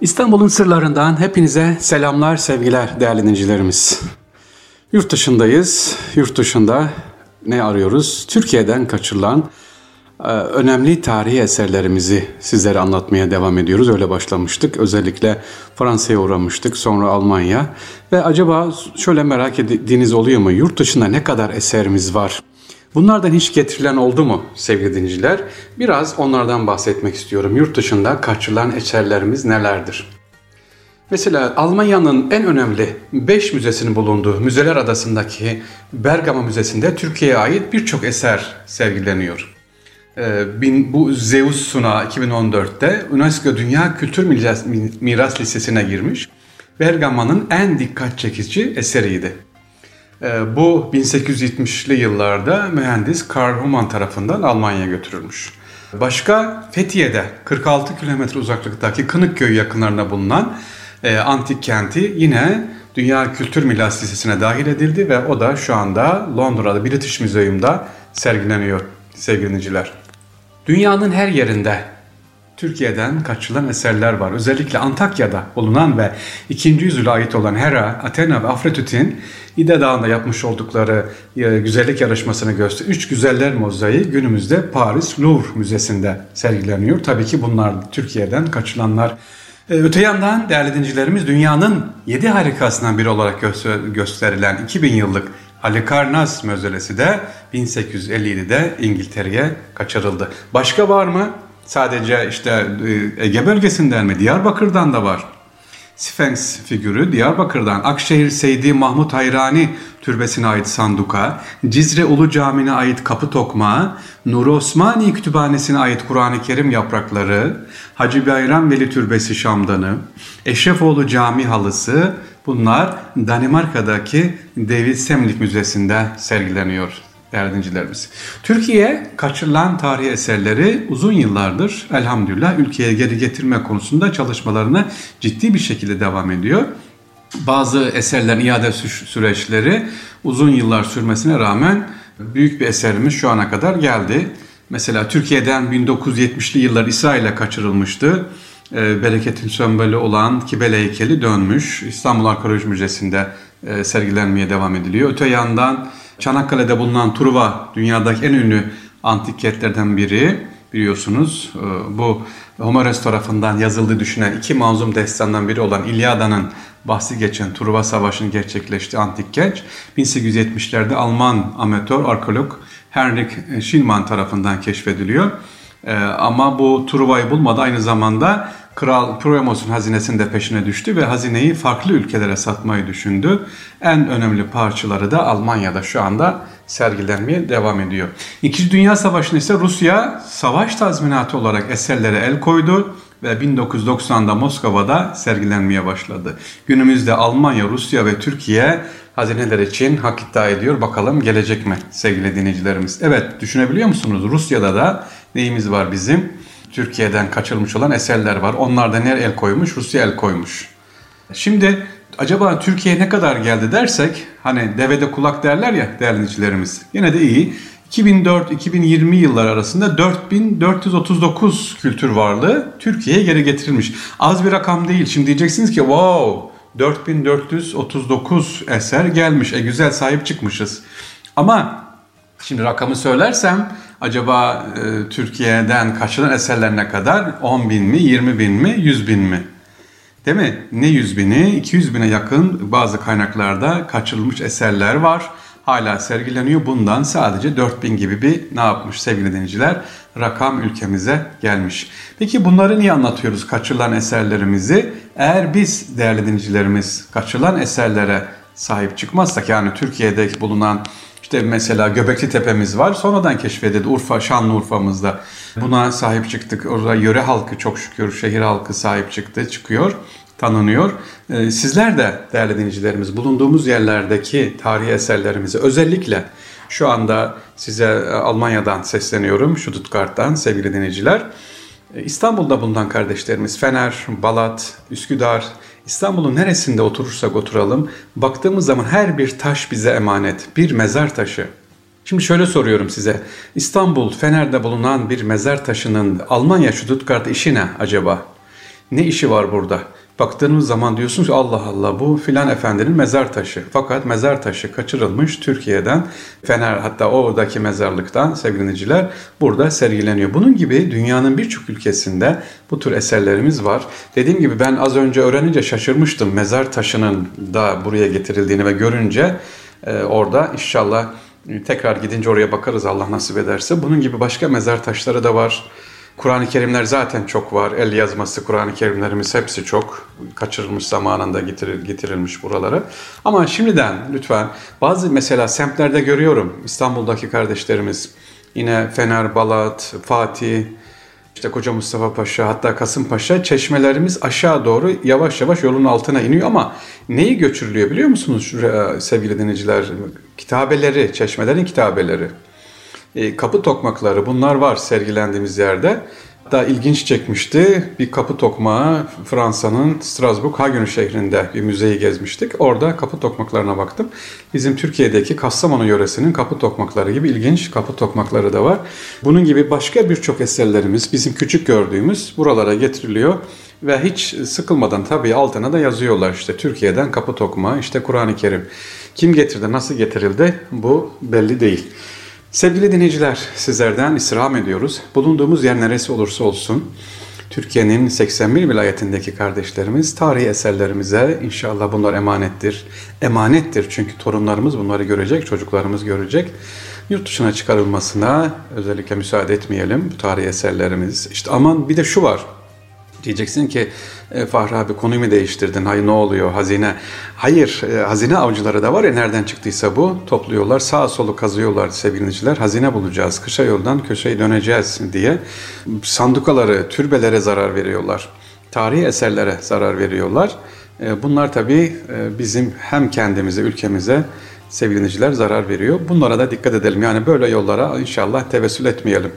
İstanbul'un sırlarından hepinize selamlar, sevgiler değerli dinleyicilerimiz. Yurt dışındayız. Yurt dışında ne arıyoruz? Türkiye'den kaçırılan e, önemli tarihi eserlerimizi sizlere anlatmaya devam ediyoruz. Öyle başlamıştık. Özellikle Fransa'ya uğramıştık, sonra Almanya. Ve acaba şöyle merak ettiğiniz oluyor mu? Yurt dışında ne kadar eserimiz var? Bunlardan hiç getirilen oldu mu sevgili dinleyiciler? Biraz onlardan bahsetmek istiyorum. Yurt dışında kaçırılan eserlerimiz nelerdir? Mesela Almanya'nın en önemli 5 müzesinin bulunduğu Müzeler Adası'ndaki Bergama Müzesi'nde Türkiye'ye ait birçok eser sergileniyor. Ee, bu Zeus Suna 2014'te UNESCO Dünya Kültür Miras Listesi'ne girmiş. Bergama'nın en dikkat çekici eseriydi. Ee, bu 1870'li yıllarda mühendis Karl Humann tarafından Almanya'ya götürülmüş. Başka Fethiye'de 46 kilometre uzaklıktaki Kınıkköy yakınlarında bulunan e, antik kenti yine Dünya Kültür Miras Listesi'ne dahil edildi ve o da şu anda Londra'da British Museum'da sergileniyor sevgili dinleyiciler. Dünyanın her yerinde Türkiye'den kaçırılan eserler var. Özellikle Antakya'da bulunan ve 2. yüzyıla ait olan Hera, Athena ve Afrodit'in İde Dağı'nda yapmış oldukları e, güzellik yarışmasını göster. Üç güzeller mozaiği günümüzde Paris Louvre Müzesi'nde sergileniyor. Tabii ki bunlar Türkiye'den kaçılanlar. E, öte yandan değerli dincilerimiz dünyanın yedi harikasından biri olarak gösterilen 2000 yıllık Halikarnas Mözölesi de 1857'de İngiltere'ye kaçırıldı. Başka var mı? Sadece işte e, Ege bölgesinden mi? Diyarbakır'dan da var. Sphinx figürü Diyarbakır'dan. Akşehir Seydi Mahmut Hayrani türbesine ait sanduka, Cizre Ulu Camii'ne ait kapı tokmağı, Nur Osmani Kütüphanesi'ne ait Kur'an-ı Kerim yaprakları, Hacı Bayram Veli Türbesi Şamdanı, Eşrefoğlu Cami halısı. Bunlar Danimarka'daki David Semlik Müzesi'nde sergileniyor değerli Türkiye kaçırılan tarihi eserleri uzun yıllardır elhamdülillah ülkeye geri getirme konusunda çalışmalarına ciddi bir şekilde devam ediyor. Bazı eserlerin iade süreçleri uzun yıllar sürmesine rağmen büyük bir eserimiz şu ana kadar geldi. Mesela Türkiye'den 1970'li yıllar İsrail'e kaçırılmıştı. E, bereketin sembolü olan Kibele heykeli dönmüş. İstanbul Arkeoloji Müzesi'nde e, sergilenmeye devam ediliyor. Öte yandan Çanakkale'de bulunan Truva dünyadaki en ünlü antik kentlerden biri biliyorsunuz. Ee, bu Homeros tarafından yazıldığı düşünen iki manzum destandan biri olan İlyada'nın bahsi geçen Truva Savaşı'nın gerçekleştiği antik kent 1870'lerde Alman amatör arkeolog Henrik Schliemann tarafından keşfediliyor. Ee, ama bu Truva'yı bulmadı aynı zamanda Kral Priamos'un hazinesinin de peşine düştü ve hazineyi farklı ülkelere satmayı düşündü. En önemli parçaları da Almanya'da şu anda sergilenmeye devam ediyor. İkinci Dünya Savaşı'nda ise Rusya savaş tazminatı olarak eserlere el koydu ve 1990'da Moskova'da sergilenmeye başladı. Günümüzde Almanya, Rusya ve Türkiye hazineler için hak iddia ediyor. Bakalım gelecek mi sevgili dinleyicilerimiz? Evet düşünebiliyor musunuz? Rusya'da da neyimiz var bizim? Türkiye'den kaçırılmış olan eserler var. Onlarda ne el koymuş? Rusya el koymuş. Şimdi acaba Türkiye ne kadar geldi dersek hani devede kulak derler ya değerlenicilerimiz. Yine de iyi. 2004-2020 yıllar arasında 4439 kültür varlığı Türkiye'ye geri getirilmiş. Az bir rakam değil. Şimdi diyeceksiniz ki wow 4439 eser gelmiş. E güzel sahip çıkmışız. Ama şimdi rakamı söylersem acaba e, Türkiye'den kaçılan eserler ne kadar? 10 bin mi, 20 bin mi, 100 bin mi? Değil mi? Ne 100 bini, 200 bine yakın bazı kaynaklarda kaçırılmış eserler var. Hala sergileniyor. Bundan sadece 4000 gibi bir ne yapmış sevgili dinleyiciler? Rakam ülkemize gelmiş. Peki bunları niye anlatıyoruz kaçırılan eserlerimizi? Eğer biz değerli dinleyicilerimiz kaçırılan eserlere sahip çıkmazsak yani Türkiye'de bulunan işte mesela Göbekli Tepe'miz var. Sonradan keşfedildi Urfa, Şanlıurfa'mızda. Buna sahip çıktık. Orada yöre halkı çok şükür şehir halkı sahip çıktı, çıkıyor tanınıyor. Ee, sizler de değerli dinleyicilerimiz bulunduğumuz yerlerdeki tarihi eserlerimizi özellikle şu anda size e, Almanya'dan sesleniyorum, Stuttgart'tan sevgili dinleyiciler. Ee, İstanbul'da bulunan kardeşlerimiz Fener, Balat, Üsküdar, İstanbul'un neresinde oturursak oturalım, baktığımız zaman her bir taş bize emanet, bir mezar taşı. Şimdi şöyle soruyorum size. İstanbul, Fener'de bulunan bir mezar taşının Almanya Stuttgart işi ne acaba? Ne işi var burada? Baktığınız zaman diyorsunuz ki Allah Allah bu filan efendinin mezar taşı. Fakat mezar taşı kaçırılmış Türkiye'den, Fener hatta oradaki mezarlıktan sevgiliciler burada sergileniyor. Bunun gibi dünyanın birçok ülkesinde bu tür eserlerimiz var. Dediğim gibi ben az önce öğrenince şaşırmıştım mezar taşının da buraya getirildiğini ve görünce e, orada inşallah tekrar gidince oraya bakarız Allah nasip ederse. Bunun gibi başka mezar taşları da var. Kur'an-ı Kerimler zaten çok var. El yazması Kur'an-ı Kerimlerimiz hepsi çok kaçırılmış zamanında getiril, getirilmiş buralara. Ama şimdiden lütfen bazı mesela semtlerde görüyorum İstanbul'daki kardeşlerimiz yine Fener, Balat, Fatih, işte Koca Mustafa Paşa hatta Kasımpaşa çeşmelerimiz aşağı doğru yavaş yavaş yolun altına iniyor ama neyi göçürülüyor biliyor musunuz sevgili dinleyiciler? Kitabeleri, çeşmelerin kitabeleri. E, kapı tokmakları bunlar var sergilendiğimiz yerde. Hatta ilginç çekmişti. Bir kapı tokmağı Fransa'nın Strasbourg Hagen şehrinde bir müzeyi gezmiştik. Orada kapı tokmaklarına baktım. Bizim Türkiye'deki Kastamonu yöresinin kapı tokmakları gibi ilginç kapı tokmakları da var. Bunun gibi başka birçok eserlerimiz bizim küçük gördüğümüz buralara getiriliyor ve hiç sıkılmadan tabii altına da yazıyorlar işte Türkiye'den kapı tokmağı işte Kur'an-ı Kerim. Kim getirdi, nasıl getirildi bu belli değil. Sevgili dinleyiciler, sizlerden istirham ediyoruz. Bulunduğumuz yer neresi olursa olsun, Türkiye'nin 81 vilayetindeki kardeşlerimiz tarihi eserlerimize inşallah bunlar emanettir. Emanettir çünkü torunlarımız bunları görecek, çocuklarımız görecek. Yurt dışına çıkarılmasına özellikle müsaade etmeyelim bu tarihi eserlerimiz. İşte aman bir de şu var. Diyeceksin ki e, Fahri abi konuyu mu değiştirdin? Hayır ne oluyor? Hazine. Hayır e, hazine avcıları da var ya nereden çıktıysa bu. Topluyorlar sağ solu kazıyorlar sevgiliciler. Hazine bulacağız. Kışa yoldan köşeyi döneceğiz diye. Sandukaları, türbelere zarar veriyorlar. Tarihi eserlere zarar veriyorlar. E, bunlar tabii e, bizim hem kendimize, ülkemize sevgiliciler zarar veriyor. Bunlara da dikkat edelim. Yani böyle yollara inşallah tevessül etmeyelim.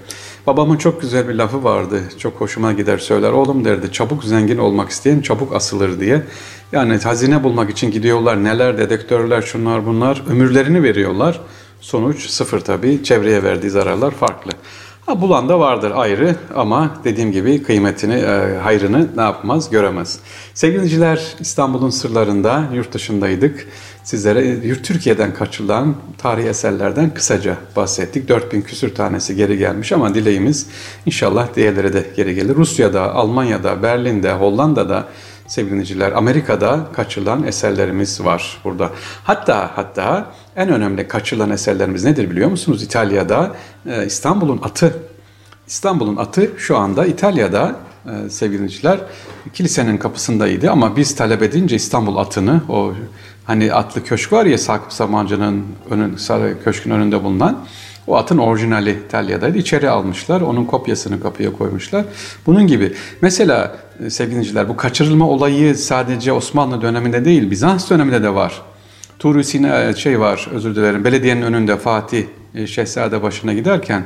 Babamın çok güzel bir lafı vardı. Çok hoşuma gider söyler. Oğlum derdi çabuk zengin olmak isteyen çabuk asılır diye. Yani hazine bulmak için gidiyorlar. Neler dedektörler şunlar bunlar. Ömürlerini veriyorlar. Sonuç sıfır tabii. Çevreye verdiği zararlar farklı. Ha, bulan da vardır ayrı ama dediğim gibi kıymetini, e, hayrını ne yapmaz göremez. Sevgiliciler İstanbul'un sırlarında yurt dışındaydık. Sizlere yurt Türkiye'den kaçırılan tarihi eserlerden kısaca bahsettik. 4000 küsür tanesi geri gelmiş ama dileğimiz inşallah diğerleri de geri gelir. Rusya'da, Almanya'da, Berlin'de, Hollanda'da sevgiliciler Amerika'da kaçırılan eserlerimiz var burada. Hatta hatta en önemli kaçırılan eserlerimiz nedir biliyor musunuz? İtalya'da e, İstanbul'un atı. İstanbul'un atı şu anda İtalya'da e, sevgiliciler kilisenin kapısındaydı ama biz talep edince İstanbul atını o hani atlı köşk var ya Sakıp Samancı'nın önün, köşkün önünde bulunan o atın orijinali İtalya'daydı. İçeri almışlar. Onun kopyasını kapıya koymuşlar. Bunun gibi. Mesela e, sevgiliciler bu kaçırılma olayı sadece Osmanlı döneminde değil Bizans döneminde de var. Turusi'ne e, şey var özür dilerim belediyenin önünde Fatih e, Şehzade başına giderken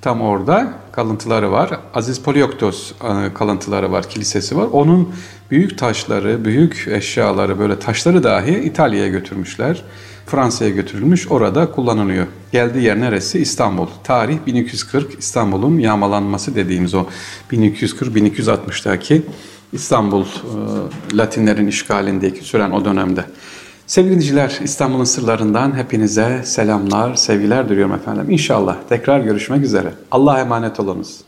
tam orada kalıntıları var. Aziz Polioktos kalıntıları var, kilisesi var. Onun büyük taşları, büyük eşyaları böyle taşları dahi İtalya'ya götürmüşler. Fransa'ya götürülmüş, orada kullanılıyor. Geldiği yer neresi? İstanbul. Tarih 1240 İstanbul'un yağmalanması dediğimiz o 1240-1260'daki İstanbul e, Latinlerin işgalindeki süren o dönemde. Sevgili dinleyiciler, İstanbul'un sırlarından hepinize selamlar, sevgiler diliyorum efendim. İnşallah tekrar görüşmek üzere. Allah'a emanet olunuz.